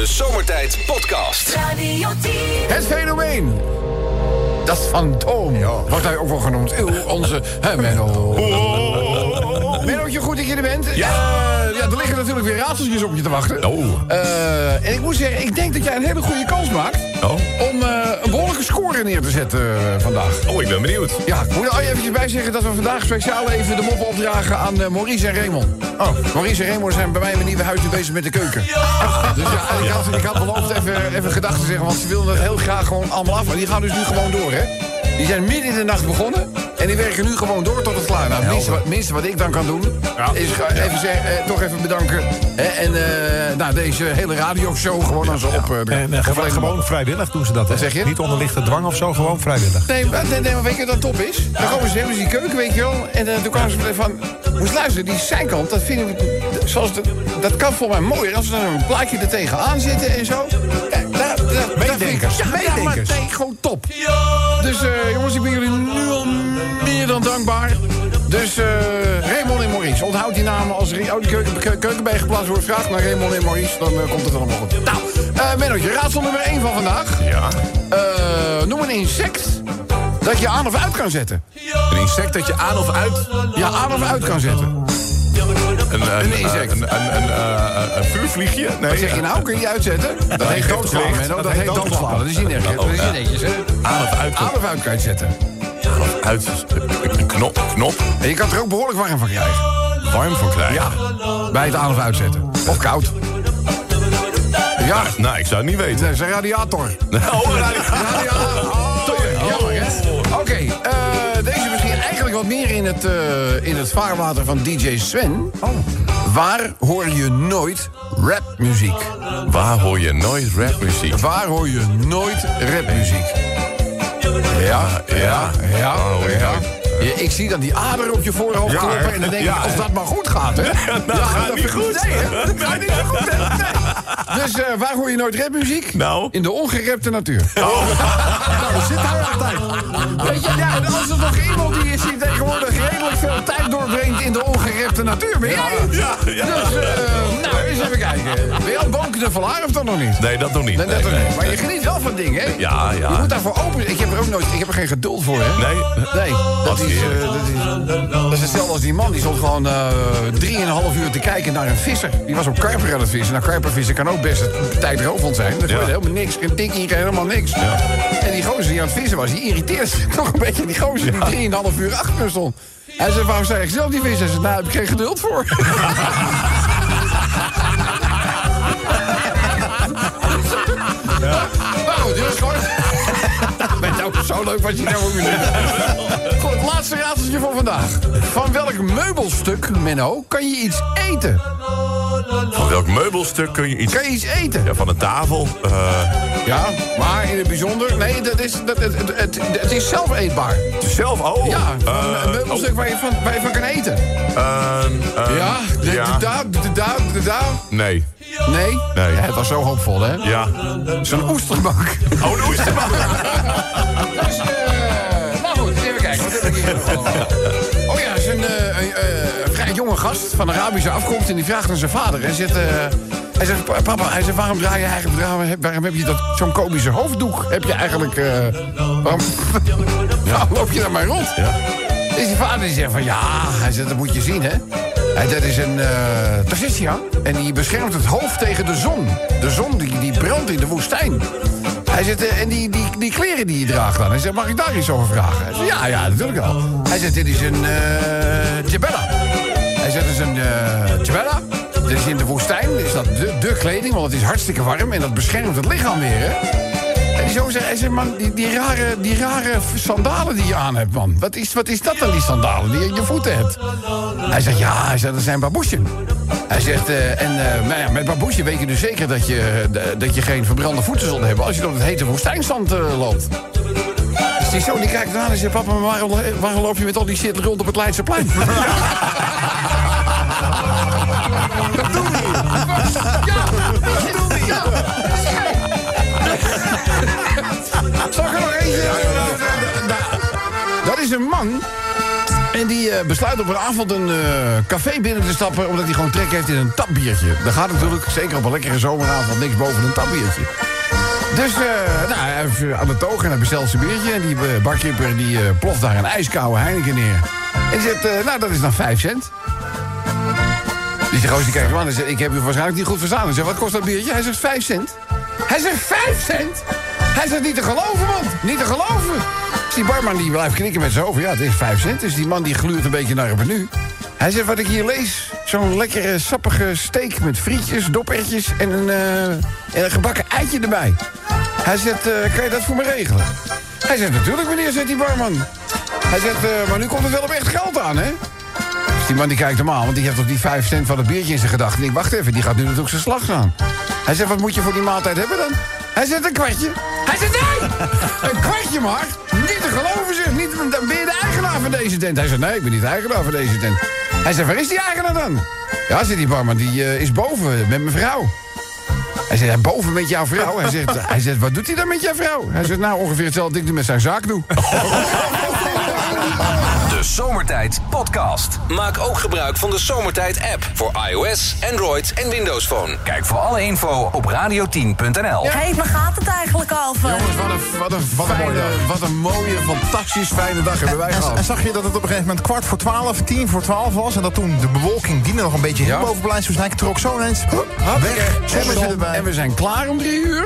De Zomertijd Podcast. Radio 10. Het fenomeen. Dat fantoom. Wordt hij ook wel genoemd. Uw, onze... Hè, Menno. Mennootje, goed dat je er bent. Ja. ja, er liggen natuurlijk weer raadseltjes op je te wachten. Oh. Eh, en ik moet zeggen, ik denk dat jij een hele goede kans maakt... Oh. om eh, een behoorlijke score neer te zetten eh, vandaag. Oh, ik ben benieuwd. Ja, ik moet er al eventjes bij zeggen dat we vandaag speciaal even de moppen opdragen aan eh, Maurice en Raymond. Oh, Maurice en Raymond zijn bij mij in mijn nieuwe huisje bezig met de keuken. Dus ja, ik, had, ik had beloofd even, even gedachten te zeggen, want ze wilden het heel graag gewoon allemaal af. Maar die gaan dus nu gewoon door, hè? Die zijn midden in de nacht begonnen en die werken nu gewoon door tot het klaar. Nou, het minste, wat- minste wat ik dan kan doen, is even zeggen, eh, toch even bedanken. En eh, nou, deze hele radioshow gewoon als ze op... eh, En eh, gewoon, gewoon vrijwillig doen ze dat. hè? Zeg je? Niet onder lichte dwang of zo, gewoon vrijwillig. Nee, maar, nee, nee, maar weet je wat dan top is? Dan komen ze, hebben ze die keuken, weet je wel. En toen kwamen ze meteen van... Moest luisteren, die zijkant, dat vinden we... Zoals de, dat kan voor mij mooier als we dan een plaatje er tegenaan zitten en zo. Ja, daar, Meedenkers, Ja, ja, maar meedenkers. nee, gewoon top. Dus jongens, ik ben jullie nu al dan dankbaar. Dus eh Raymond en Maurice, onthoud die namen als er oh, de keuken, keu- keukenbij geplaatst wordt. Vraag naar Raymond en Maurice, dan eh, komt het allemaal goed. Nou, eh Mennootje, raadsel nummer 1 van vandaag. Ja. Eh, noem een insect dat je aan of uit kan zetten. Een insect dat je aan of uit... Ja, aan of uit kan zetten. Een, een, Een insect. Een, een, vuurvliegje? Nee. Wat zeg je nou? Kun je uitzetten? Dat heet doodslaan. Dat Dat heet doodslaan. Dat is niet netjes. Dat niet netjes? Aan of uit? Aan of uit kan je het uit een knop, knop. En je kan er ook behoorlijk warm van krijgen. Warm van krijgen. Ja, bij het aan of uitzetten. Of koud. Ja, Nou, ik zou het niet weten. dat is een radiator. Oh, Radiator. Jammer, hè? Oké, eh, deze misschien eigenlijk wat meer in het, eh, in het vaarwater van DJ Sven. Waar hoor je nooit rapmuziek? Waar hoor je nooit rapmuziek? Waar hoor je nooit rapmuziek? Ja, ja, ja, ja. Ja, ik zie dan die ader op je voorhoofd kloppen en dan denk ik, als dat maar goed gaat, hè? nou, gaat niet goed. Nee, hè? dat gaat niet zo goed. Dus eh, waar hoor je nooit rapmuziek? Nou? In de ongerepte natuur. Nou, dat zit hij altijd. Weet je, ja, als er nog iemand die is die tegenwoordig redelijk veel tijd doorbrengt in de ongerepte natuur, ben jij? Ja, ja. Dus, eh, nou, eens even kijken. Ben je al boomknuffelaar of dan nog niet? Nee, dat nog niet. Nee, dat nee. niet. Maar je geniet wel van dingen, hè? Ja, ja. Je moet daarvoor open. Ik heb er ook nooit. Ik heb er geen geduld voor, hè? Nee? Nee, dat is, eh, dat, is, dat is hetzelfde als die man. Die stond gewoon eh drieënhalf uur te kijken naar een visser. Die was op karper aan het vissen. Nou, karpervissen kan ook best een tijdrovend zijn. Dat Ja. gebeurt helemaal niks. Geen tikkie, helemaal niks. En die gozer die aan het vissen was, die irriteerde zich toch een beetje. Die gozer die drieënhalf uur achter me stond. Hij zei, waarom zei ik zelf die vissen? Hij zei, nou, heb ik geen geduld voor. zo leuk wat je nou ook. Goed, laatste raadseltje voor vandaag. Van welk meubelstuk, Menno, kan je iets eten? Van welk meubelstuk kun je iets... Kan je iets eten? Ja, van een tafel. eh, Ja, maar in het bijzonder... Nee, dat is, dat, het, het, het, het is zelf eetbaar. zelf, oh. Ja, van Eh, een meubelstuk waar, je van, waar je van kan eten. ehm, ehm, Ja, de, ja. de da, de da, de da. Nee. Nee? Nee. Ja, het was zo hoopvol, hè? Ja. Zo'n oesterbank. Oh, de oesterbank. Oh ja, is een, eh, een, eh, een vrij jonge gast van Arabische afkomst. En die vraagt aan zijn vader. Hij zegt, eh, hij zegt "Pa- papa, hij zegt, waarom draai je eigenlijk, waarom, heb- je dat, zo'n komische hoofddoek? Heb je eigenlijk, waarom, waarom loop je daar maar rond? Dus die vader die zegt van, ja, hij zegt, dat moet je zien, hè. Hij, dat is een uh, En die beschermt het hoofd tegen de zon. De zon die, die brandt in de woestijn. Hij zegt, eh, en die, die, die kleren die je draagt dan. Hij zegt, mag ik daar iets over vragen? Hij zegt, ja, ja, natuurlijk wel. Hij zegt, dit is een uh. Hij zegt, is een uh, jabella. Dit is in de woestijn, is dat de, de kleding, want het is hartstikke warm... en dat beschermt het lichaam weer. En die zo zegt, hij zegt, man, die, die, rare, die rare sandalen die je aan hebt, man. Wat is, wat is dat dan, die sandalen die je in je voeten hebt? Hij zegt, ja, hij zegt, dat zijn baboesjen. Hij zegt, uh, en uh, nou met baboesje weet je dus zeker dat je, uh, dat je geen verbrande voeten zult hebben... als je door het hete woestijnstand loopt. Dus die zoon die kijkt aan en zegt, papa, maar waarom, waarom loop je met al die shit rond op het Leidseplein? Ja. Ja, we, ja. Zal ik er nog eentje... Dat is een man... En die eh, besluit op een avond een eh, café binnen te stappen... omdat hij gewoon trek heeft in een tapbiertje. Dat gaat natuurlijk, zeker op een lekkere zomeravond... niks boven een tapbiertje. Dus eh, nou, hij heeft aan de toog en hij bestelt zijn biertje. En die barkeeper die ploft daar een ijskoude Heineken neer. En zegt, nou, dat is dan 5 cent. Die zegt, die kijkt hem zegt, ik heb u waarschijnlijk niet goed verstaan. Hij zegt, wat kost dat biertje? Hij zegt, 5 cent. Hij zegt, 5 cent? Hij zegt, niet te geloven, man. Niet te geloven. Die barman die blijft knikken met zijn hoofd. Ja, het is 5 cent. Dus die man die gluurt een beetje naar het menu. Hij zegt, wat ik hier lees, zo'n lekkere sappige steak met frietjes, dopertjes en een, eh, en een gebakken eitje erbij. Hij zegt, eh, kan je dat voor me regelen? Hij zegt, natuurlijk meneer, zegt die barman. Hij zegt, eh, maar nu komt het wel op echt geld aan, hè? Dus die man die kijkt hem aan, want die heeft toch die 5 cent van het biertje in zijn gedachten. En ik wacht even, die gaat nu natuurlijk zijn slag slaan. Hij zegt, wat moet je voor die maaltijd hebben dan? Hij zegt, een kwartje. Hij zegt, nee! Een kwartje maar? Niet te geloven zeg, niet, ben je de eigenaar van deze tent. Hij zegt, nee, ik ben niet de eigenaar van deze tent. Hij zegt, waar is die eigenaar dan? Ja, zegt die barman, die eh, is boven met mijn vrouw. Hij zegt, boven met jouw vrouw? Hij zegt, hij zegt, wat doet hij dan met jouw vrouw? Hij zegt, nou, ongeveer hetzelfde ding met zijn zaak doe. De Zomertijd Podcast. Maak ook gebruik van de Zomertijd app voor iOS, Android en Windows Phone. Kijk voor alle info op radio10.nl. Hé, hey, waar gaat het eigenlijk over? Jongens, wat een, wat een, Wat een mooie dag. wat een mooie, fantastisch fijne dag hebben wij En, gehad. en zag je dat het op een gegeven moment kwart voor twaalf, tien voor twaalf was... en dat toen de bewolking die nog een beetje Ja. boven Blijnsvoetsdijk... trok zo ineens weg, En we, zijn, erbij. en we zijn klaar om drie uur.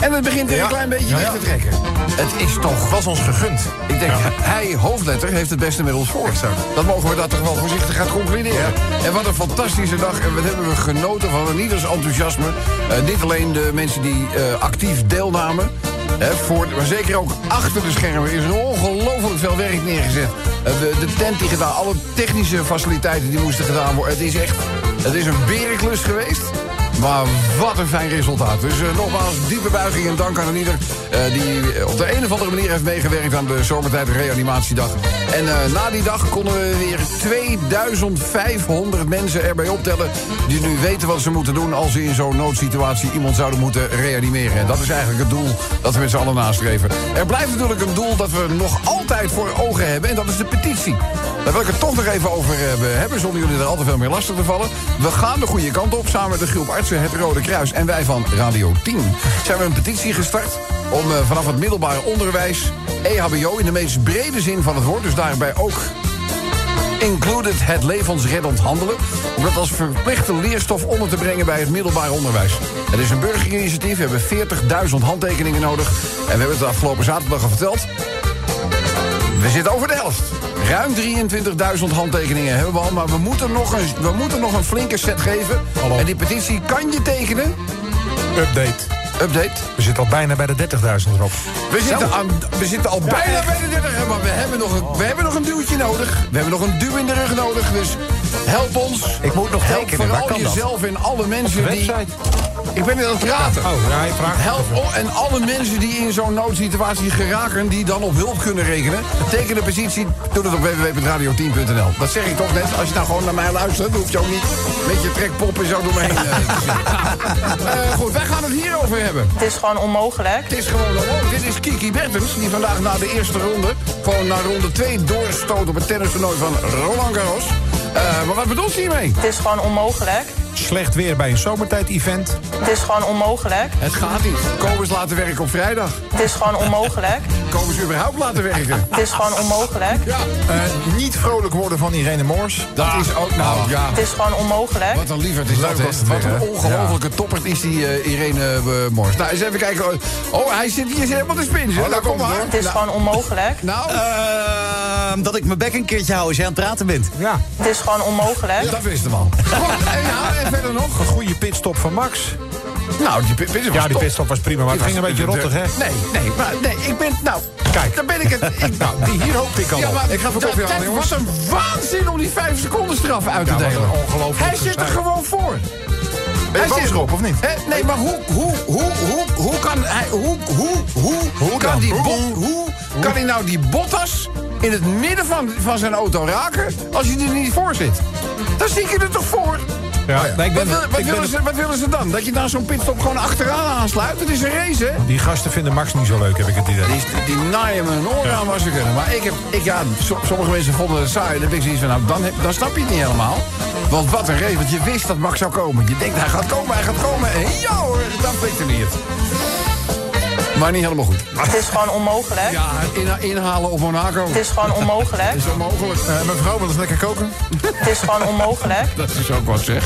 En het begint weer een klein beetje weg te trekken. Het is toch... was ons gegund. Ik denk, hij, hoofdletter, heeft het beste met ons voor. Dat mogen we dat toch wel voorzichtig gaan concluderen. En wat een fantastische dag. En wat hebben we genoten van een ieders enthousiasme. Eh, niet alleen de mensen die eh, actief deelnamen. Voor, maar zeker ook achter de schermen is er ongelooflijk veel werk neergezet. Eh, de, de tent die gedaan, alle technische faciliteiten die moesten gedaan worden. Het is echt, het is een berenklus geweest. Maar wat een fijn resultaat. Dus eh, nogmaals, diepe buiging en dank aan ieder... eh, die op de een of andere manier heeft meegewerkt aan de zomertijd reanimatiedag. En eh, na die dag konden we weer 2500 mensen erbij optellen... die nu weten wat ze moeten doen als ze in zo'n noodsituatie iemand zouden moeten reanimeren. En dat is eigenlijk het doel dat we met z'n allen nastreven. Er blijft natuurlijk een doel dat we nog altijd voor ogen hebben... en dat is de petitie. Daar wil ik het toch nog even over hebben, hebben zonder jullie er al te veel meer lastig te vallen. We gaan de goede kant op, samen met de groep artsen, het Rode Kruis en wij van Radio 10. Zijn we een petitie gestart om eh, vanaf het middelbare onderwijs, EHBO in de meest brede zin van het woord, dus daarbij ook included het levensreddend handelen... om dat als verplichte leerstof onder te brengen bij het middelbaar onderwijs. Het is een burgerinitiatief, we hebben 40.000 handtekeningen nodig... en we hebben het afgelopen zaterdag al verteld... We zitten over de helft. Ruim 23.000 handtekeningen hebben we al, maar we moeten nog een, we moeten nog een flinke set geven. Hallo. En die petitie kan je tekenen. Update. Update. We zitten al bijna bij de 30.000 erop. We zitten, aan, we zitten al bijna bij de 30, maar we hebben, nog een, we hebben nog een duwtje nodig. We hebben nog een duw in de rug nodig, dus help ons. Ik moet nog help tekenen, waar vooral kan dat? jezelf en alle mensen die... Ik ben niet aan het praten. Oh, ja, je vraagt. Help o- en alle mensen die in zo'n noodsituatie geraken... die dan op hulp kunnen rekenen. Teken de petitie, doe dat op www.radio10.nl. Dat zeg ik toch net. Als je nou gewoon naar mij luistert... dan hoef je ook niet met je trekpop en zo door me heen eh, te zitten. Eh, goed, wij gaan het hierover hebben. Het is gewoon onmogelijk. Het is gewoon onmogelijk. Dit is Kiki Bertens, die vandaag na de eerste ronde... gewoon naar ronde 2 doorstoot op het tennistoernooi van Roland Garros. Eh, maar wat bedoelt ze hiermee? Het is gewoon onmogelijk. Slecht weer bij een zomertijd-event. Het is gewoon onmogelijk. Het gaat niet. Kobus laten werken op vrijdag. Het is gewoon onmogelijk. Kobus überhaupt laten werken. Het is gewoon onmogelijk. Ja, Eh, niet vrolijk worden van Irene Moors. dat is ook... Nou, ja... Het is gewoon onmogelijk. Wat een lieverd is dat, hè? was het Wat een ongelofelijke toppert is die eh, Irene eh, Mors. Nou, eens even kijken. Oh, hij zit hier helemaal te spinsen. Oh, daar nou, kom maar. Het is gewoon onmogelijk. Nou, dat ik mijn bek een keertje hou als jij aan het praten bent. Ja, Het is gewoon onmogelijk. dat wist hem al. Goed, en, ja, en verder nog? een goede pitstop van Max. Nou, die pit was Ja, die top. pitstop was prima, maar het Die ging een beetje rottig, hè? Nee, nee, maar nee, ik ben... Nou, Kijk. dan ben ik het... Ik, Nou, die hier hoopte ik al ja, op. maar Ik ga dat- koffie jongens. was een waanzin om die 5 seconden straf uit te Ja, delen. ongelooflijk Hij zit er gewoon voor. Ben je Hij boos erop, of niet? Hè, nee, maar hoe, hoe, hoe, hoe, hoe kan hij, hoe, hoe, hoe, Hoe kan die bot, hoe kan hij nou die Bottas in het midden van, van zijn auto raken als hij er niet voor zit? Dan zie ik je er toch voor? Ja, nee, ik Wat, ben, wil- wat, ik ben willen ze, wat willen ze dan? Dat je daar zo'n pitstop gewoon achteraan aansluit? Het is een race, hè? Die gasten vinden Max niet zo leuk, heb ik het idee. Die, die naaien me een oor aan waar ze kunnen. Maar ik heb, ik, ja, so- sommige mensen vonden het saai. Dan heb ik zoiets van, nou, dan, heb, dan snap je het niet helemaal. Want wat een race, want je wist dat Max zou komen. Je denkt, hij gaat komen, hij gaat komen. En ja hoor, dan flikt er niet. Maar niet helemaal goed. Het is gewoon onmogelijk. Ja, in, inhalen op Monaco. Het is gewoon onmogelijk. is onmogelijk. Eh, mijn vrouw wil eens lekker koken. Het is gewoon onmogelijk. Dat is ook wat zeg.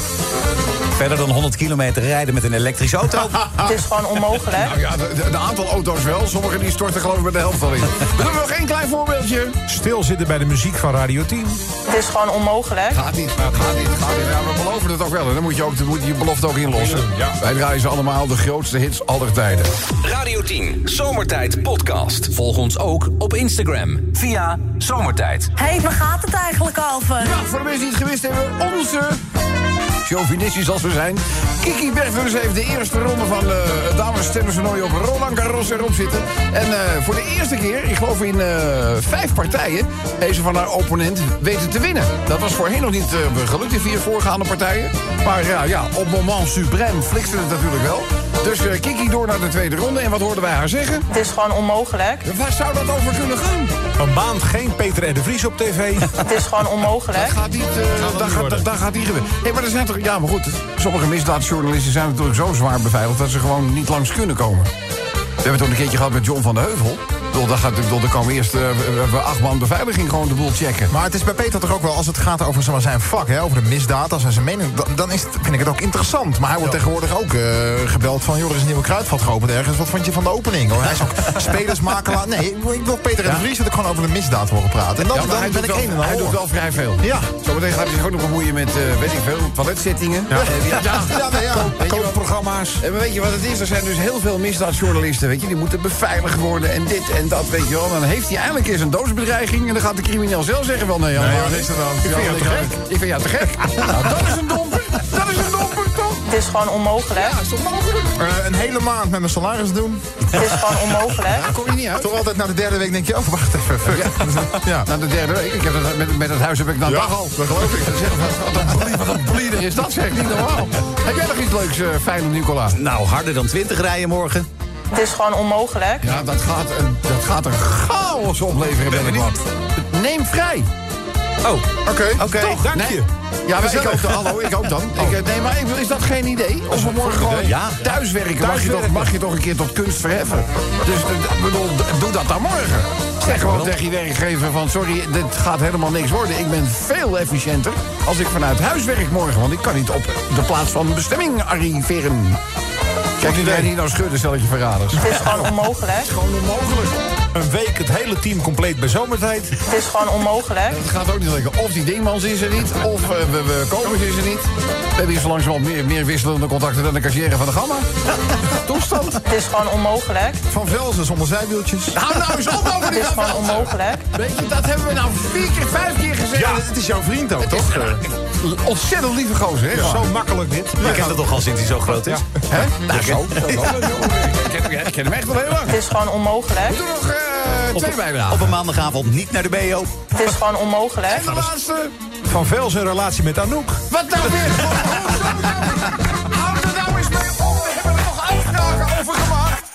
Verder dan 100 kilometer rijden met een elektrische auto. Het is gewoon onmogelijk. Nou ja, de, de- de aantal auto's wel. Sommige die storten geloof ik bij de helft al in. We doen nog één klein voorbeeldje. Stilzitten bij de muziek van Radio 10. Het is gewoon onmogelijk. Gaat niet, gaat niet, gaat niet. Ja, we beloven het ook wel. En dan moet je ook, dan moet je je belofte ook inlossen. Ja. Wij draaien ze allemaal de grootste hits aller tijden. Radio 10, Zomertijd Podcast. Volg ons ook op Instagram via Zomertijd. Hé, hey, waar gaat het eigenlijk over? Ja, voor de mensen die het gewist hebben, onze... Chauvinistisch als we zijn. Kiki Berghuis heeft de eerste ronde van het dames tennistoernooi op Roland Garros erop zitten. En eh, voor de eerste keer, ik geloof in eh, vijf partijen, heeft ze van haar opponent weten te winnen. Dat was voorheen nog niet gelukt in vier voorgaande partijen. Maar ja, ja op moment suprême flikste het natuurlijk wel. Dus eh, Kiki door naar de tweede ronde. En wat hoorden wij haar zeggen? Het is gewoon onmogelijk. Waar zou dat over kunnen gaan? Van Baand geen Peter R. de Vries op tv. Het is gewoon onmogelijk. gaat niet, eh, daar, gaat, daar, daar gaat niet gebeuren. Nee, maar er zijn toch... Ja, maar goed, sommige misdaadjournalisten zijn natuurlijk zo zwaar beveiligd... dat ze gewoon niet langs kunnen komen. We hebben het ook een keertje gehad met John van de Heuvel. Bedoel, daar, gaat, bedoel, komen eerst we- we acht man beveiliging gewoon de boel checken. Maar het is bij Peter toch ook wel, als het gaat over zeg maar, zijn vak, hè, over de misdaad, als hij zijn mening, dan, dan is het, vind ik het ook interessant. Maar hij wordt tegenwoordig ook eh, gebeld van, joh, er is een nieuwe kruidvat geopend ergens. Wat vond je van de opening? Hij is ook spelersmakelaar. Nee, ik wil- Peter en de Vries dat ik gewoon over de misdaad horen praten. En dan, Ja, dan ben ik wel, een en al hij doet wel vrij veel. Ja. Zometeen gaat hij zich ook nog bemoeien met, eh, weet ik veel, toiletzittingen. Ja. ja, Ja, ja. Kookprogramma's. En weet je wat het is? Er zijn dus heel veel misdaadjournalisten, weet je. Die moeten beveiligd worden en dit en dat, weet je wel. Dan heeft hij eindelijk eens een doodsbedreiging... en dan gaat de crimineel zelf zeggen van... Nee, Nee, wat is er dan? Ik vind jou te gek. Ik vind jou te gek. nou, dat is een domper. Dat is een domper, toch? Het is gewoon onmogelijk. Ja, is toch mogelijk? Eh, een hele maand met mijn salaris doen. Het is gewoon onmogelijk. Daar kom je niet uit. Toch altijd na de derde week denk je, oh, wacht even. Fuck. Ja. Na de derde week. Ik heb het, met, met het huis heb ik na een Ja, dag al. dat geloof ik. Dat wat, een bleeder is dat, zeg. Niet normaal. Heb jij nog iets leuks, eh fijn, Nicola? Nou, harder dan 20 rijden morgen. Het is gewoon onmogelijk. Ja, dat gaat, een, dat gaat een chaos opleveren, ben ik bang. Neem vrij. Oh, Oké. oké, dank Nee. je. Ja, maar ik ook dan. Hallo, ik ook dan. Ik, eh, nee, maar ik, is dat geen idee? Als we morgen gewoon Ja. thuiswerken, mag je, toch, Thuiswerken. mag je toch een keer tot kunst verheffen. Dus eh, bedoel, doe dat dan morgen. Zeg gewoon tegen je werkgever van... sorry, dit gaat helemaal niks worden. Ik ben veel efficiënter als ik vanuit huis werk morgen. Want ik kan niet op de plaats van bestemming arriveren. Kijk, nu jij niet nou schudden, stelletje verraders. Het is gewoon onmogelijk. Gewoon onmogelijk. Een week het hele team compleet bij zomertijd. Het is gewoon onmogelijk. Het gaat ook niet lukken. Of die Dingmans is er niet, of eh, we, we Komers is er niet. We hebben hier zo langzamerhand meer, meer wisselende contacten dan de cashier van de Gamma. Toestand. Het is gewoon onmogelijk. Van Velzen zonder zijwieltjes. Hou nou eens op over Het die is gewoon onmogelijk. Weet je, dat hebben we nou vier keer, vijf keer gezegd. Ja, het is jouw vriend ook, Het toch? ontzettend lieve gozer, hè? Zo makkelijk dit. Je kent het toch al sinds hij zo groot is? Hè? Nou, zo. Ik ken- Ik ken hem echt al heel lang. Het is gewoon onmogelijk. We doen nog eh, twee bijdragen. Op een maandagavond niet naar de BO. Het is gewoon onmogelijk. En de laatste. Van Vel zijn relatie met Anouk. Wat nou weer? Houd er nou eens mee op. We hebben er nog uitvragen over gemaakt.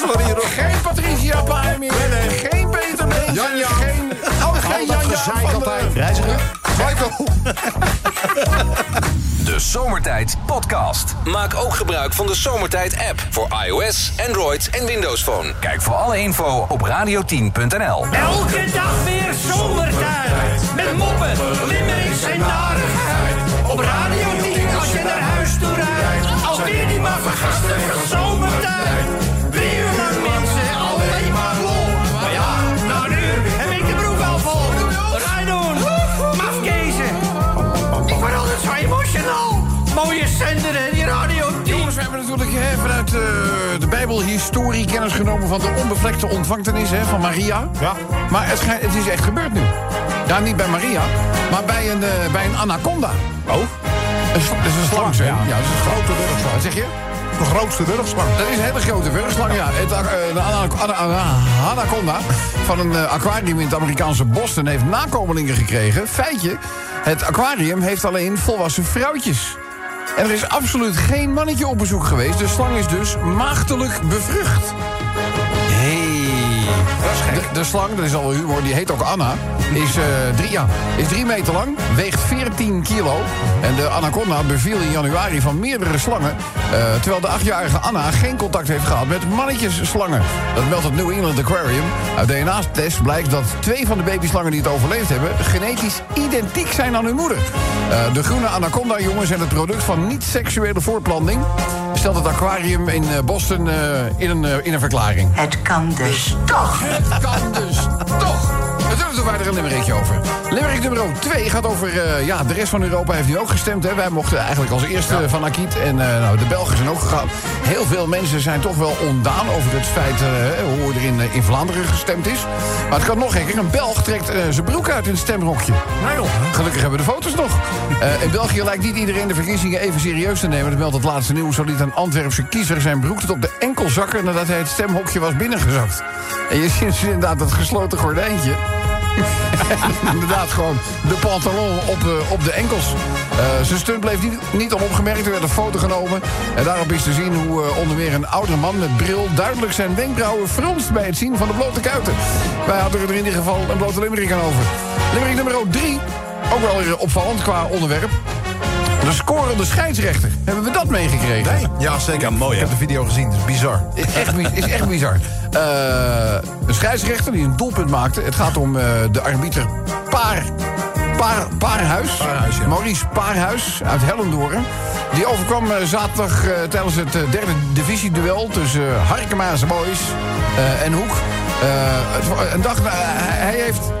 Sorry, geen Patricia Pai meer. Geen Peter Beens. Jan-Jan. Geen, oh, geen Jan gezeik altijd. Reiziger? Michael. De Zomertijd Podcast. Maak ook gebruik van de Zomertijd app voor iOS, Android en Windows Phone. Kijk voor alle info op radio10.nl. Elke dag weer zomertijd. Met moppen, limmerings en narigheid. Op Radio 10 als je naar huis toe rijdt. Alweer die maar vergasten van zomertijd. Hè, vanuit eh, de Bijbelhistorie kennis genomen van de onbevlekte ontvangtenis hè, van Maria. Ja. Maar het, het is echt gebeurd nu. Ja, niet bij Maria, maar bij een, eh, bij een anaconda. Oh, Dat is, een slang, zeg. ja. Dat is een grote wurgslang. Wat zeg je? De grootste wurgslang. Dat is een hele grote wurgslang, ja. Het, eh, de ana- ana- ana- anaconda van een aquarium in het Amerikaanse Boston heeft nakomelingen gekregen. Feitje, Het aquarium heeft alleen volwassen vrouwtjes. En er is absoluut geen mannetje op bezoek geweest. De slang is dus maagdelijk bevrucht. De, slang, dat is al humor, die heet ook Anna. Is, eh, drie, ja, is drie meter lang, weegt 14 kilo. En de anaconda beviel in januari van meerdere slangen. eh, terwijl de achtjarige Anna geen contact heeft gehad met mannetjesslangen. Dat meldt het New England Aquarium. Uit DNA-test blijkt dat twee van de babyslangen die het overleefd hebben... genetisch identiek zijn aan hun moeder. Eh, de groene anaconda-jongen zijn het product van niet-seksuele voortplanting. Stelt het aquarium in eh, Boston eh, in, een, eh, in een verklaring. Het kan dus toch. Het kan dus toch. We doen er toch weinig een limerickje over. Limerick nummer 2 gaat over... eh, ja, de rest van Europa heeft nu ook gestemd. Hè. Wij mochten eigenlijk als eerste van Akiet. En eh, nou, de Belgen zijn ook gegaan. Heel veel mensen zijn toch wel ondaan over het feit... eh, hoe er in, in Vlaanderen gestemd is. Maar het kan nog gekker. Een Belg trekt zijn broek uit in het stemhokje. Nou joh, gelukkig hebben we de foto's nog. In België lijkt niet iedereen de verkiezingen even serieus te nemen. Dat meldt het laatste nieuws. Zo liet een Antwerpse kiezer zijn broek tot op de enkel zakken... nadat hij het stemhokje was binnengezakt. En je ziet dus inderdaad dat gesloten gordijntje... Inderdaad, gewoon de pantalon op, de- op de enkels. Eh, zijn stunt bleef niet, niet onopgemerkt. Er werd een foto genomen. En daarop is te zien hoe eh, onder meer een oudere man met bril... duidelijk zijn wenkbrauwen fronst bij het zien van de blote kuiten. Wij hadden er in ieder geval een blote limerick aan over. Limerick nummer 3, ook wel weer opvallend qua onderwerp. De scorende scheidsrechter. Hebben we dat meegekregen? Nee. Ja, zeker. Ja, mooi, Ik heb de video gezien, het is bizar. Is echt, is echt bizar. Eh, een scheidsrechter die een doelpunt maakte. Het gaat om eh, de arbiter Paar, Paar, Paarhuis. Paarhuis, ja. Maurice Paarhuis uit Hellendoorn. Die overkwam eh, zaterdag tijdens het derde divisieduel... tussen uh, Harkema's Boys en Hoek. Het, een dag hij heeft...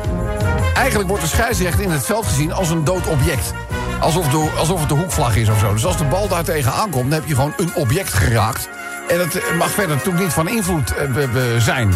Eigenlijk wordt de scheidsrechter in het veld gezien als een dood object. Alsof, de, alsof het de hoekvlag is of zo. Dus als de bal daar tegenaan komt, dan heb je gewoon een object geraakt. En het mag verder natuurlijk niet van invloed eh, zijn.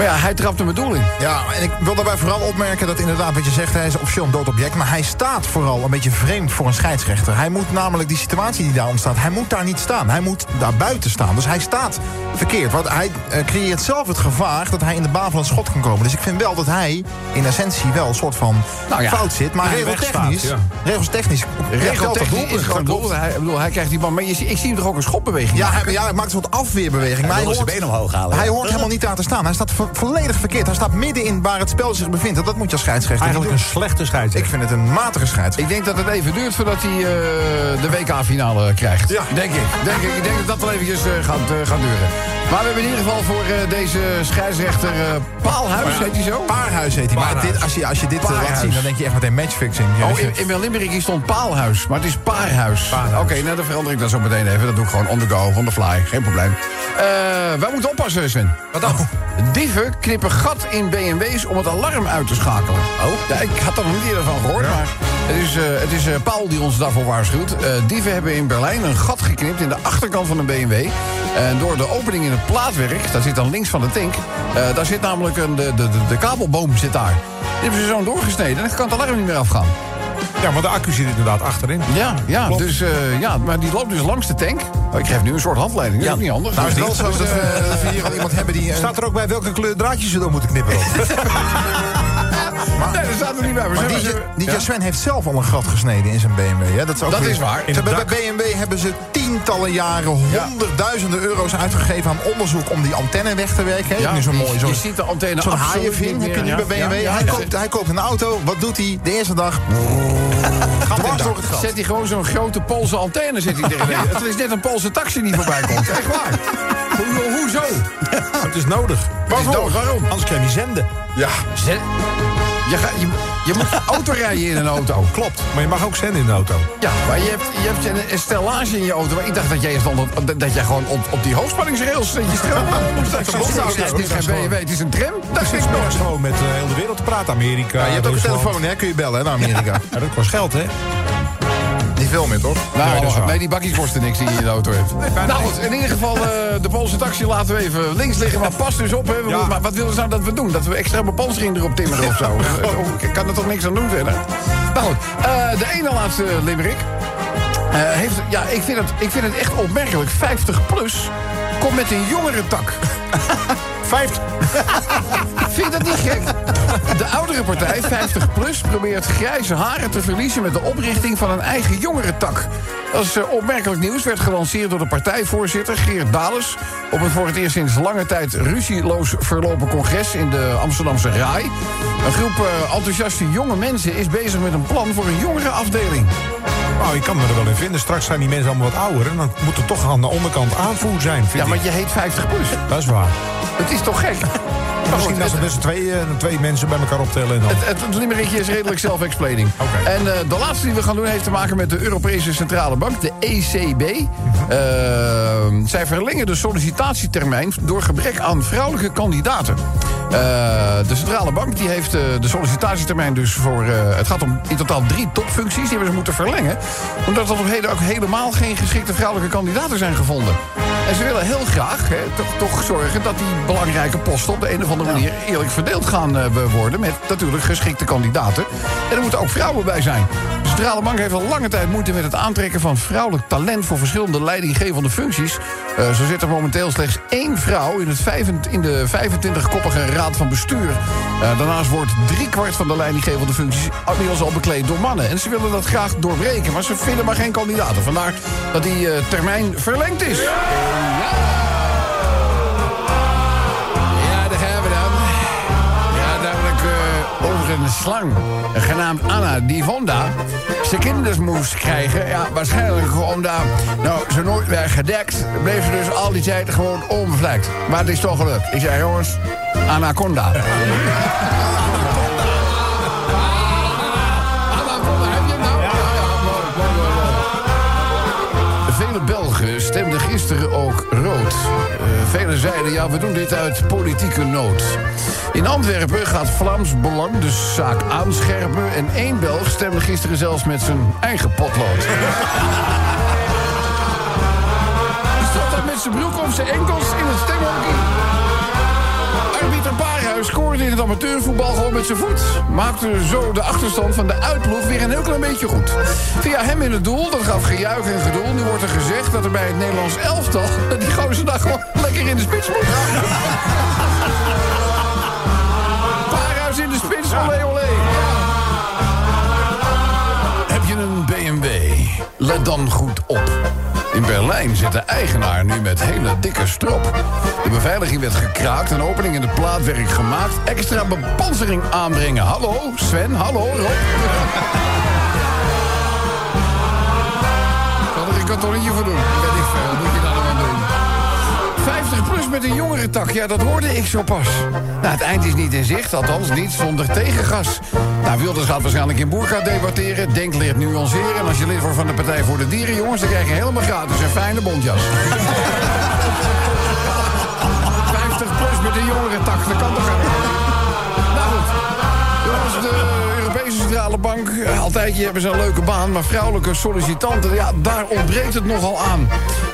Maar ja, hij trapt mijn doel in. Ja, en ik wil daarbij vooral opmerken dat inderdaad wat je zegt... hij is officieel een dood object, maar hij staat vooral een beetje vreemd voor een scheidsrechter. Hij moet namelijk die situatie die daar ontstaat, hij moet daar niet staan. Hij moet daar buiten staan. Dus hij staat verkeerd. Want hij eh, creëert zelf het gevaar dat hij in de baan van het schot kan komen. Dus ik vind wel dat hij in essentie wel een soort van Nou ja, fout zit. Maar hij regeltechnisch, wegstaat, regeltechnisch, Regeltechnisch is gewoon doel. Hij, ik bedoel, hij krijgt die bal. Maar je, ik zie hem toch ook een schopbeweging Ja, maken? hij, ja, hij maakt een soort afweerbeweging. Maar Hij hij wil zijn hoort, been omhoog halen. hij hoort helemaal niet daar te staan. Hij staat vo- volledig verkeerd. Hij staat midden in waar het spel zich bevindt. En dat moet je als scheidsrechter Eigenlijk een slechte scheidsrechter. Ik vind het een matige scheidsrechter. Ik denk dat het even duurt voordat hij eh, de WK-finale krijgt. Ja. Denk ik. Denk ik. Ik denk dat dat wel eventjes eh, gaat, eh, gaat duren. Maar we hebben in ieder geval voor eh, deze scheidsrechter eh, Paalhuis, heet hij zo? Paarhuis heet hij. Maar Paarhuis. dit, als je, als je dit eh, laat Paarhuis. zien, dan denk je echt meteen matchfixing. Ja, Oh, je- in, in hier stond Paalhuis, maar het is Paarhuis. Oké, nou dan verander ik dat zo meteen even. Dat doe ik gewoon on the go, on the fly. Geen probleem. Wij moeten oppassen, Sven. Wat dan? Dieven knippen gat in BMW's om het alarm uit te schakelen. Oh? Ja, ik had er nog niet eerder van gehoord, maar het is, het is Paul die ons daarvoor waarschuwt. Dieven hebben in Berlijn een gat geknipt in de achterkant van een BMW. En door de opening in het plaatwerk, dat zit dan links van de tank... eh, daar zit namelijk een, de, de, de, kabelboom zit daar. Die hebben ze zo doorgesneden en dan kan het alarm niet meer afgaan. Ja, want de accu zit inderdaad achterin. Ja, ja, Klopt. dus, eh, ja, maar die loopt dus langs de tank. Oh, ik geef nu een soort handleiding, dat is niet anders. nou is het wel Dus zo dat we, dat we hier al iemand hebben die... Staat er ook bij welke kleur draadjes ze dan moeten knippen? Op? Nee, dat staat er niet bij. Maar zijn- die, we- die Ja? Sven heeft zelf al een gat gesneden in zijn BMW. Hè? Dat is, ook Dat weer- is waar. Ze hebben bij. BMW hebben ze tientallen jaren Ja. honderdduizenden euro's uitgegeven aan onderzoek om die antenne weg te werken. hè. Ja, nu je- mooi, je zo'n ziet de antenne zo'n haaienvin heb je meer, nu ja. bij BMW. Ja, ja, hij, ja. koopt, hij koopt een auto. Wat doet hij? De eerste dag. Zet hij gewoon zo'n grote Poolse antenne zet hij tegen de- Het is net een Poolse taxi die voorbij komt. Echt waar. Hoe, hoezo? Het is nodig. Waarom? Anders kan je niet zenden. Ja. Zet- Je, ga- je, je moet auto rijden in een auto. Klopt. Maar je mag ook zenden in de auto. Ja, maar je hebt, je hebt een, een stellage in je auto. Maar ik dacht dat jij, onder, dat jij gewoon op, op die hoogspanningsrails dat je moest. Dat is Het is geen BMW, het is een tram. Dat is gewoon met de hele wereld te praten. Amerika, Ja, je hebt ook een telefoon, hè? Kun je bellen hè, naar Amerika. Ja, dat kost geld, hè? Niet veel meer, toch? Nou, Nee, die bakjes kosten niks die je in de auto hebt. nou goed, in ieder geval, eh, de Poolse taxi laten we even links liggen. Maar pas dus op, hè. Ja. Maar wat willen ze nou dat we doen? Dat we extra bepansering erop timmeren of zo? Eh, Ik kan er toch niks aan doen verder? Nou goed, eh, de ene laatste limerick. eh, heeft, ja, ik vind, het, ik vind het echt opmerkelijk. 50 plus komt met een jongere tak. 50. Vind je dat niet gek? De oudere partij, 50PLUS, probeert grijze haren te verliezen... met de oprichting van een eigen jongerentak. Dat is eh, opmerkelijk nieuws. Werd gelanceerd door de partijvoorzitter Geert Dales... op een voor het eerst sinds lange tijd ruzieloos verlopen congres... in de Amsterdamse RAI. Een groep eh, enthousiaste jonge mensen is bezig met een plan... voor een jongerenafdeling. Nou, je kan me er wel in vinden. Straks zijn die mensen allemaal wat ouder. En dan moet er toch aan de onderkant aanvoer zijn, vind Ja, maar ik. je heet 50PLUS. Dat is waar. Het is toch gek? Misschien als we met z'n twee, eh, twee mensen bij elkaar optellen. En dan... Het, het, het limerickje is redelijk self-explaining. Oké. En eh, de laatste die we gaan doen heeft te maken met de Europese Centrale Bank, de ECB. Mhm. Eh, zij verlengen de sollicitatietermijn door gebrek aan vrouwelijke kandidaten. Eh, de Centrale Bank die heeft de sollicitatietermijn dus voor... het gaat om in totaal drie topfuncties. Die hebben ze moeten verlengen. Omdat er nog heden ook helemaal geen geschikte vrouwelijke kandidaten zijn gevonden. En ze willen heel graag hè, toch, toch zorgen dat die belangrijke posten... op de een of andere manier eerlijk verdeeld gaan eh, worden... met natuurlijk geschikte kandidaten. En er moeten ook vrouwen bij zijn. De Centrale Bank heeft al lange tijd moeite met het aantrekken van vrouwelijk talent... voor verschillende leidinggevende functies. Eh, zo zit er momenteel slechts één vrouw in, het in de 25-koppige raad van bestuur. Eh, daarnaast wordt driekwart van de leidinggevende functies inmiddels al bekleed door mannen. En ze willen dat graag doorbreken, maar ze vinden maar geen kandidaten. Vandaar dat die termijn verlengd is. Ja, slang. Genaamd Anna die Vonda. Ze kinders moest krijgen. Ja, waarschijnlijk daar. Nou, ze nooit werd gedekt. Bleef ze dus al die tijd gewoon onbevlekt. Maar het is toch gelukt. Ik zei, jongens. Anaconda, gisteren ook rood. Eh, velen zeiden, ja, we doen dit uit politieke nood. In Antwerpen gaat Vlaams Belang de zaak aanscherpen... en één Belg stemde gisteren zelfs met zijn eigen potlood. Stond daar met zijn broek op zijn enkels in het stemhokje. Arbiter Paarhuis scoorde in het amateurvoetbal gewoon met zijn voet. Maakte zo de achterstand van de uitploeg weer een heel klein beetje goed. Via hem in het doel, dat gaf gejuich en gedoe. Nu wordt er gezegd dat er bij het Nederlands elftal... die gozer daar gewoon lekker in de spits moet. Paarhuis in de spits, olé olé. Heb je een BMW? Let dan goed op. In Berlijn zit de eigenaar nu met hele dikke strop. De beveiliging werd gekraakt, een opening in de plaatwerk gemaakt. Extra bepansering aanbrengen. Hallo, Sven, hallo, Rob. Zal er een kartonnetje voor doen? Weet ik veel, 50 plus met een jongere tak, ja, dat hoorde ik zo pas. Nou, het eind is niet in zicht, althans niet zonder tegengas. Nou, Wilders gaat waarschijnlijk in Boerka debatteren. Denk leert nuanceren. En als je lid wordt van de Partij voor de Dieren, jongens... dan krijg je helemaal gratis een fijne bontjas. 50 plus met een jongere tak, dat kan toch? Nou goed. Jongens, de Centrale Bank, eh, altijd hebben ze een leuke baan... maar vrouwelijke sollicitanten, ja, daar ontbreekt het nogal aan.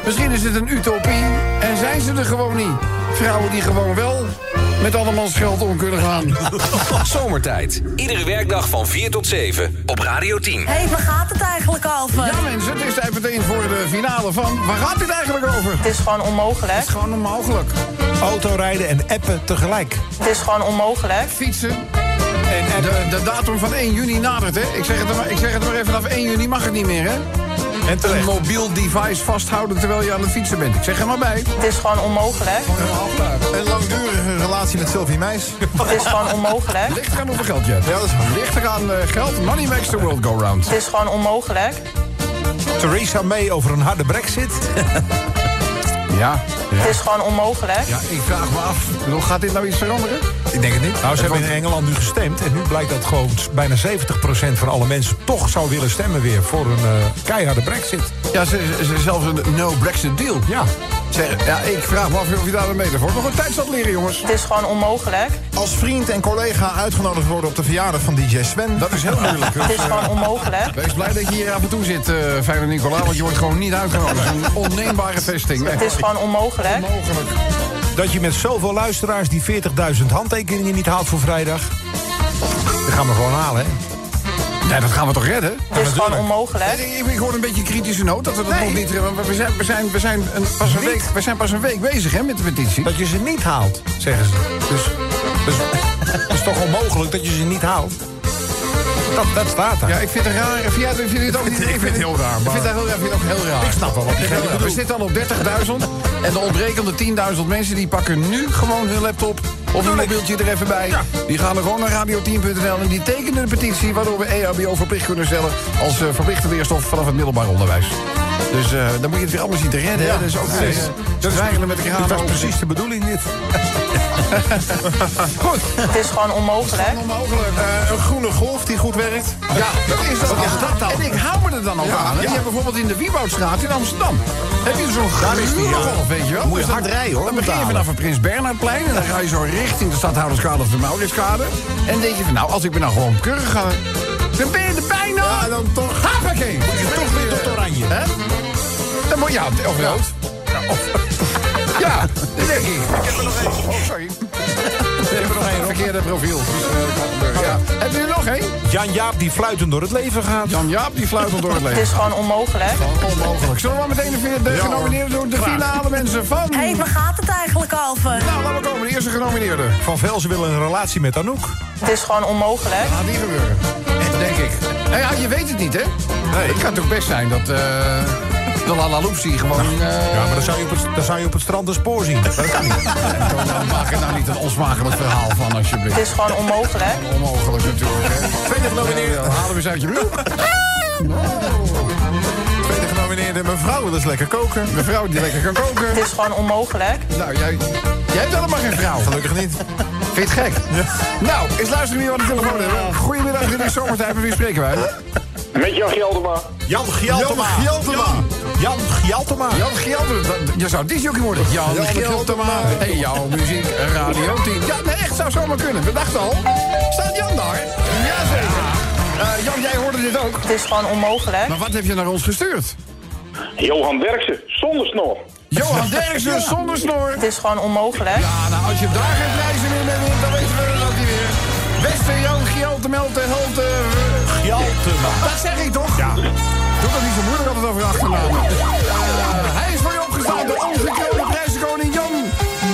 Misschien is het een utopie en zijn ze er gewoon niet. Vrouwen die gewoon wel met andermans geld om kunnen gaan. Zomertijd. Iedere werkdag van 4 tot 7 op Radio 10. Hé, hey, waar gaat het eigenlijk over? Ja mensen, het is tijd meteen voor de finale van... Waar gaat dit eigenlijk over? Het is gewoon onmogelijk. Het is gewoon onmogelijk. Autorijden en appen tegelijk. Het is gewoon onmogelijk. Fietsen. En de, de datum van 1 juni nadert, hè? Ik zeg, het er maar, ik zeg het maar even, vanaf 1 juni mag het niet meer, hè? En Een mobiel device vasthouden terwijl je aan het fietsen bent. Ik zeg er maar bij. Het is gewoon onmogelijk. Een langdurige relatie met Sylvie Meis. Het is gewoon onmogelijk. Ligt eraan hoeveel geld je hebt. Ja, dat is waar. Ligt eraan eh, geld. Money makes the world go round. Het is gewoon onmogelijk. Theresa May over een harde brexit. Ja. Het is gewoon onmogelijk. Ja, ik vraag me af. Gaat dit nou iets veranderen? Ik denk het niet. Nou, ze hebben in Engeland nu gestemd. En nu blijkt dat gewoon bijna 70% van alle mensen toch zou willen stemmen weer voor een eh, keiharde brexit. Ja, ze, ze, ze- zelfs een no-Brexit deal. Ja. Zeg, ja, ik vraag me af of je daar een meter voor nog een tijd zal leren, jongens. Het is gewoon onmogelijk. Als vriend en collega uitgenodigd worden op de verjaardag van DJ Sven. Dat is heel moeilijk. Het is gewoon onmogelijk. Wees blij dat je hier af en toe zit, eh Fijne Nicola, want je wordt gewoon niet uitgenodigd. Een onneembare vesting. Het is gewoon onmogelijk. Onmogelijk. Dat je met zoveel luisteraars die 40.000 handtekeningen niet haalt voor vrijdag. Dat gaan we gewoon halen, hè? Nee, dat gaan we toch redden? Het is gewoon onmogelijk. Ik, ik hoor een beetje kritische noot dat we dat nog niet redden. We zijn, we zijn, we zijn, een, pas een week, we zijn pas een week bezig hè, met de petitie. Dat je ze niet haalt, zeggen ze. Dus, dus het is toch onmogelijk dat je ze niet haalt? Dat, dat staat daar. Ja, ik vind het raar. Vind jij vind je het ook niet? Ik vind het heel raar, Ik vind maar- het heel raar. Ik vind het ook heel raar. Ik snap wel wat je bedoelt. We zitten al op 30.000 en de ontbrekende 10.000 mensen die pakken nu gewoon hun laptop of hun mobieltje er even bij. Die gaan er gewoon naar radio10.nl en die tekenen een petitie waardoor we EHBO verplicht kunnen stellen als eh, verplichte leerstof vanaf het middelbaar onderwijs. Dus eh, dan moet je het weer allemaal zien te redden. hè. Dus ook weer precies. uh, zwijgelen met de kraan Dat precies de bedoeling, dit. Goed. Het is gewoon onmogelijk. Onmogelijk. Eh, een groene golf die goed werkt. Ja, dat is dat. Wat is dat dan? En ik hou me er dan ook aan. hè. Je hebt bijvoorbeeld in de Wieboudstraat in Amsterdam. Heb je zo'n groene golf, weet je wel? Moet je Dus dan- hard rijden, hoor, Dan begin je vanaf het Prins Bernhardplein... en dan ga je zo richting de Stadhouderskade of de Mauritskade. En dan denk je van, nou, als ik me nou gewoon keurig ga... Dan ben je er bijna. Ja, dan toch. Hoppakee. Hè? Dan moet je, ja, of rood. Ja, dat denk ik. Ik heb er nog één. Oh, sorry. Ik heb er nog één. Verkeerde profiel. Dus, eh, ja. Heb je er nog één? Jan Jaap die fluitend door het leven gaat. Jan Jaap, die fluit door het Het leven. is gewoon onmogelijk. Onmogelijk. Zullen we maar meteen de, de Ja, genomineerden doen? De finale mensen van... Hé, hey, waar gaat het eigenlijk over? Nou, laten we komen. De eerste genomineerde. Van Velzen wil een relatie met Anouk. Het is gewoon onmogelijk. Gaat niet gebeuren. Denk ik. Nou ja, je weet het niet, hè? Nee. Het kan toch best zijn dat... eh de Lala Loopsie gewoon... eh Ja, maar dan zou je op het, dan zou je op het strand een spoor zien. Dat kan niet. nou, maak er nou niet een onsmakelijk verhaal van, alsjeblieft. Het is gewoon onmogelijk. Onmogelijk natuurlijk, hè? Tweede genomineerde. Ja, halen we eens uit je broek. Tweede genomineerde mevrouw wil eens lekker koken. Mevrouw die lekker kan koken. Het is gewoon onmogelijk. Nou, jij, jij hebt helemaal geen vrouw. Gelukkig niet. Vind je het gek? Nou, eens luisteren wie we aan de telefoon hebben. Goedemiddag, dit is zomertijd. Met wie spreken wij? Met Jan Geldema. Jan Gieltema. Jan Gieltema. Jan Gieltema. Jan Gieltema. Je zou disjockey worden. Jan, Jan Gieltema. Gieltema. Hey, jouw muziek, Radio 10. Ja, nee, echt zou zomaar kunnen. We dachten al. Staat Jan daar? Jazeker. Eh Jan, jij hoorde dit ook. Het is gewoon onmogelijk. Maar wat heb je naar ons gestuurd? Johan Derksen, zonder snor. Johan Derksen zonder snor. Het is gewoon onmogelijk. Ja, nou, als je daar geen prijzen meer mee wint, dan weten we dat hij weer. Beste Jan Gieltema, te helte. Gieltema. Dat zeg ik toch? Ja. Doe dat niet zo moeilijk altijd over achternamen. Eh, hij is voor je opgestaan, de ongekroonde prijzenkoning Jan.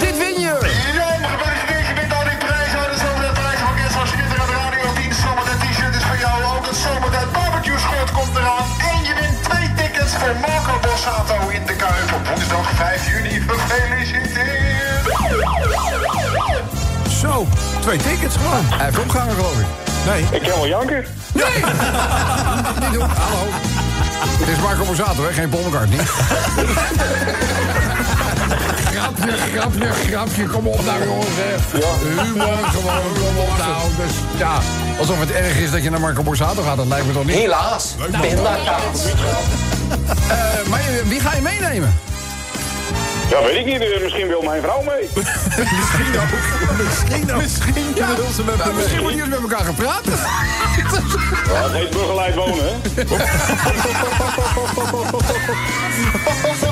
Dit win je. Ja, gefeliciteerd. Je bent al die prijs. Over de prijspakket van Schitterend Radio 10. Zomertijd t-shirt is voor jou. Ook het Zomertijd barbecue schort komt eraan. Voor Marco Borsato in de Kuip op woensdag 5 juni. Gefeliciteerd. Zo, twee tickets gewoon. Hij heeft opgehangen, geloof ik. Nee. Ik kan wel janken. Nee! niet doen. Hallo. Het is Marco Borsato, hè? Geen Paul McCartney. grapje, grapje, grapje. Kom op nou, jongens. Hè. Humor, gewoon. Kom op nou. Dus, ja, alsof het erg is dat je naar Marco Borsato gaat. Dat lijkt me toch niet? Helaas, pindakaas. Eh, maar je- wie ga je meenemen? Ja, weet ik niet. Eh, Misschien wil mijn vrouw mee. Misschien ook. Misschien ook. Misschien Ja, wil ze met nou, hem misschien mee. moet je eens met elkaar gaan praten. Ja, het heet begeleid wonen, hè?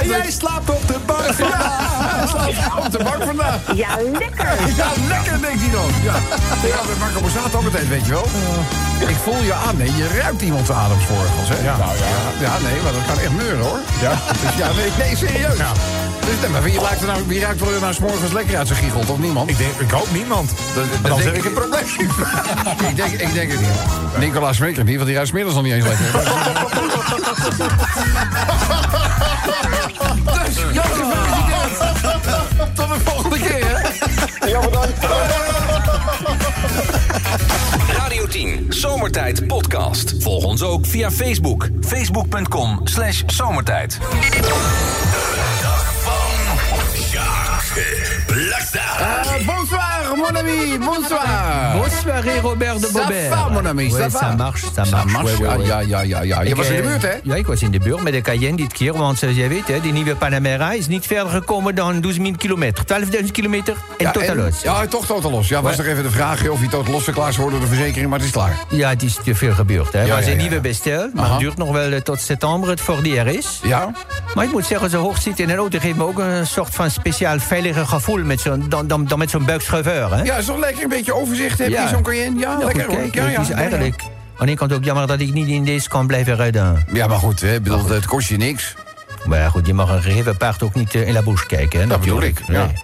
En jij slaapt op de bank vandaag. Hij slaapt op de bank vandaag. Ja, lekker. Ja, lekker, denkt hij dan. Ja. Had met Marco Borsato ook altijd, weet je wel. Ik voel je aan, nee, je ruikt iemands ademsvorgels, hè? Ja. Nou, ja. ja, nee, maar dat kan echt meuren, hoor. Ja. Dus ja, nee, nee serieus. Dus, nee, maar wie ruikt er nou, wie ruikt er nou 's morgens lekker uit zijn giegel, toch niemand? Ik, denk, ik hoop niemand. Dat, Dan heb ik een probleem. ik, denk, ik denk het niet. Nicolaas Smeker niet, want die ruikt 's middags nog niet eens lekker. dus, Jan, gefeliciteerd. Tot de volgende keer, hè? Ja, bedankt. Radio 10, Zomertijd Podcast. Volg ons ook via Facebook. Facebook.com slash zomertijd. Euh, bonsoir, mon ami, bonsoir. Bonsoir, Robert de Ça Bobert. va, mon ami, Ouais, ça va? ça marche, ça marche. Ouais, Ja, ja, ja, ja, ja. Je Ik, was in de eh, buurt, hè? Ja, ik was in de buurt met de Cayenne dit keer. Want zoals jij weet, hè, die nieuwe Panamera is niet verder gekomen dan 12.000 kilometer. 12.000 kilometer en Ja, totaal los. Ja, toch totaal los. Ja, was Ja. nog even de vraag of hij totaal los verklaard wordt door de verzekering, maar het is klaar. Ja, het is te veel gebeurd. Hè. Ja, was ja, een ja. nieuwe bestel, maar Aha. het duurt nog wel eh, tot september het voor die er is. Ja? Maar ik moet zeggen, zo hoog zitten in een auto geeft me ook een soort van speciaal liggen gevoel met zo'n, dan, dan, dan met zo'n hè? Ja, is toch lekker een beetje overzicht heb je zo'n Cayenne? Ja, Ja, lekker goed hoor. Ja, ja, het is ja, ja. eigenlijk... Aan de kant ook jammer dat ik niet in deze kan blijven rijden. Ja, maar goed, hè, bedoel, het kost je niks. Maar ja, goed, je mag een gegeven paard ook niet eh, in la bouche kijken, hè? Dat bedoel natuurlijk. ik, ja. Nee.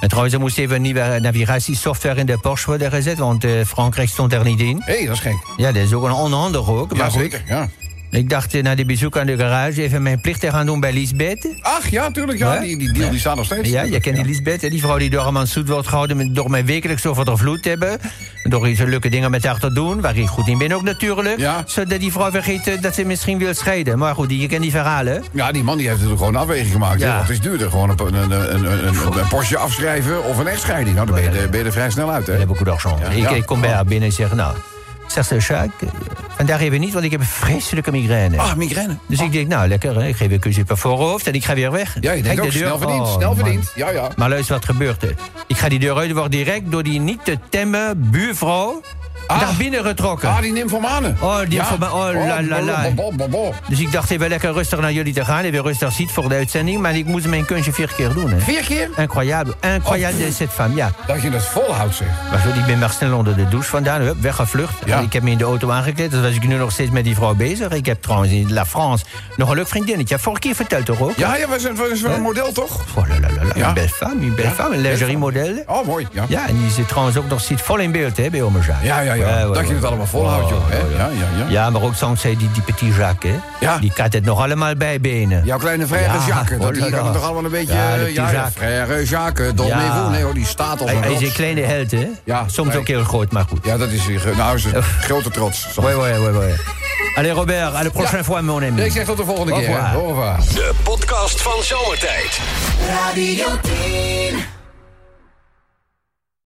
En trouwens, er moest even een nieuwe navigatiesoftware in de Porsche worden gezet, want eh, Frankrijk stond er niet in. Hé, hey, dat is gek. Ja, dat is ook een onhandig ook. Ja, maar goed. zeker, ja. Ik dacht eh, na die bezoek aan de garage even mijn plicht te gaan doen bij Lisbeth. Ach, ja, tuurlijk, ja. Ja? Die, die deal die staat nog steeds. Ja, je kent die Lisbeth, die vrouw die door het zoet wordt gehouden... Door mij wekelijks over de vloed te hebben. Door iets leuke dingen met haar te doen, waar ik goed in ben ook natuurlijk. Ja. Zodat die vrouw vergeet eh, dat ze misschien wil scheiden. Maar goed, je kent die verhalen. Ja, die man die heeft natuurlijk gewoon een afweging gemaakt. Ja. Het is duurder, gewoon een, een, een, een, Porsche afschrijven of een echtscheiding. Nou, dan ben je, er- ben je er vrij snel uit, hè? Ik heb ik, ja. ik kom bij haar binnen en zeg, nou... Zeg ze, Jacques, eh, vandaag even niet, want ik heb een vreselijke migraine. Ah, migraine. Dus ik denk, nou lekker, hè, ik geef een kusje per voorhoofd en ik ga weer weg. Ja, je denkt Kijk, ook de deur- snel verdiend, Oh, snel man. verdiend. Ja, ja. Maar luister wat gebeurt er. Ik ga die deur uit, wordt direct door die niet te temmen buurvrouw naar binnen getrokken. Ah, die nymphomane. Oh, die Ja. nymphomane. Oh, la, la, la. Dus ik dacht even lekker rustig naar jullie te gaan. Even rustig ziet voor de uitzending. Maar ik moest mijn kunstje vier keer doen. Hè. Vier keer? Incroyable. Incroyable Oh. cette femme, ja. Dat je het volhoudt, zeg. Maar goed, ik ben maar snel onder de douche vandaan. Hup, weggevlucht. Ja. Ik heb me in de auto aangekleed. Dus was ik nu nog steeds met die vrouw bezig. Ik heb trouwens in La France nog een leuk vriendinnetje. Vorige keer verteld toch ook? Ja, ja, we zijn, we zijn een model, toch? Oh, la. Een belle femme, een belle femme. Een lingerie model. Oh, mooi. Ja, Ja, en die zit trouwens ook nog zit vol in beeld hè, bij Ome Jacques. ja, ja. Ja. Dat je het allemaal volhoudt, joh. Hè? Ja, ja, ja. Ja, maar ook soms zei die, die petit Jacques, hè? Ja. Die kan het nog allemaal bijbenen. Jouw kleine frère Ja, Jacques, dat, die kan het toch allemaal een beetje... Ja, de eh, petit ja, frère Jacques, Don Ja. Neveu, nee hoor, die staat op Hij, een hij is een kleine held, hè? Ja, Soms nee. ook heel groot, maar goed. Ja, dat is weer... Nou, is een grote trots. Soms. Ouais, ouais, ouais, ouais. Allez, Robert, à la prochaine Ja. fois, mon ami. Nee, ik zeg tot de volgende Au keer. Au revoir. De podcast van Zomertijd. Radio 10.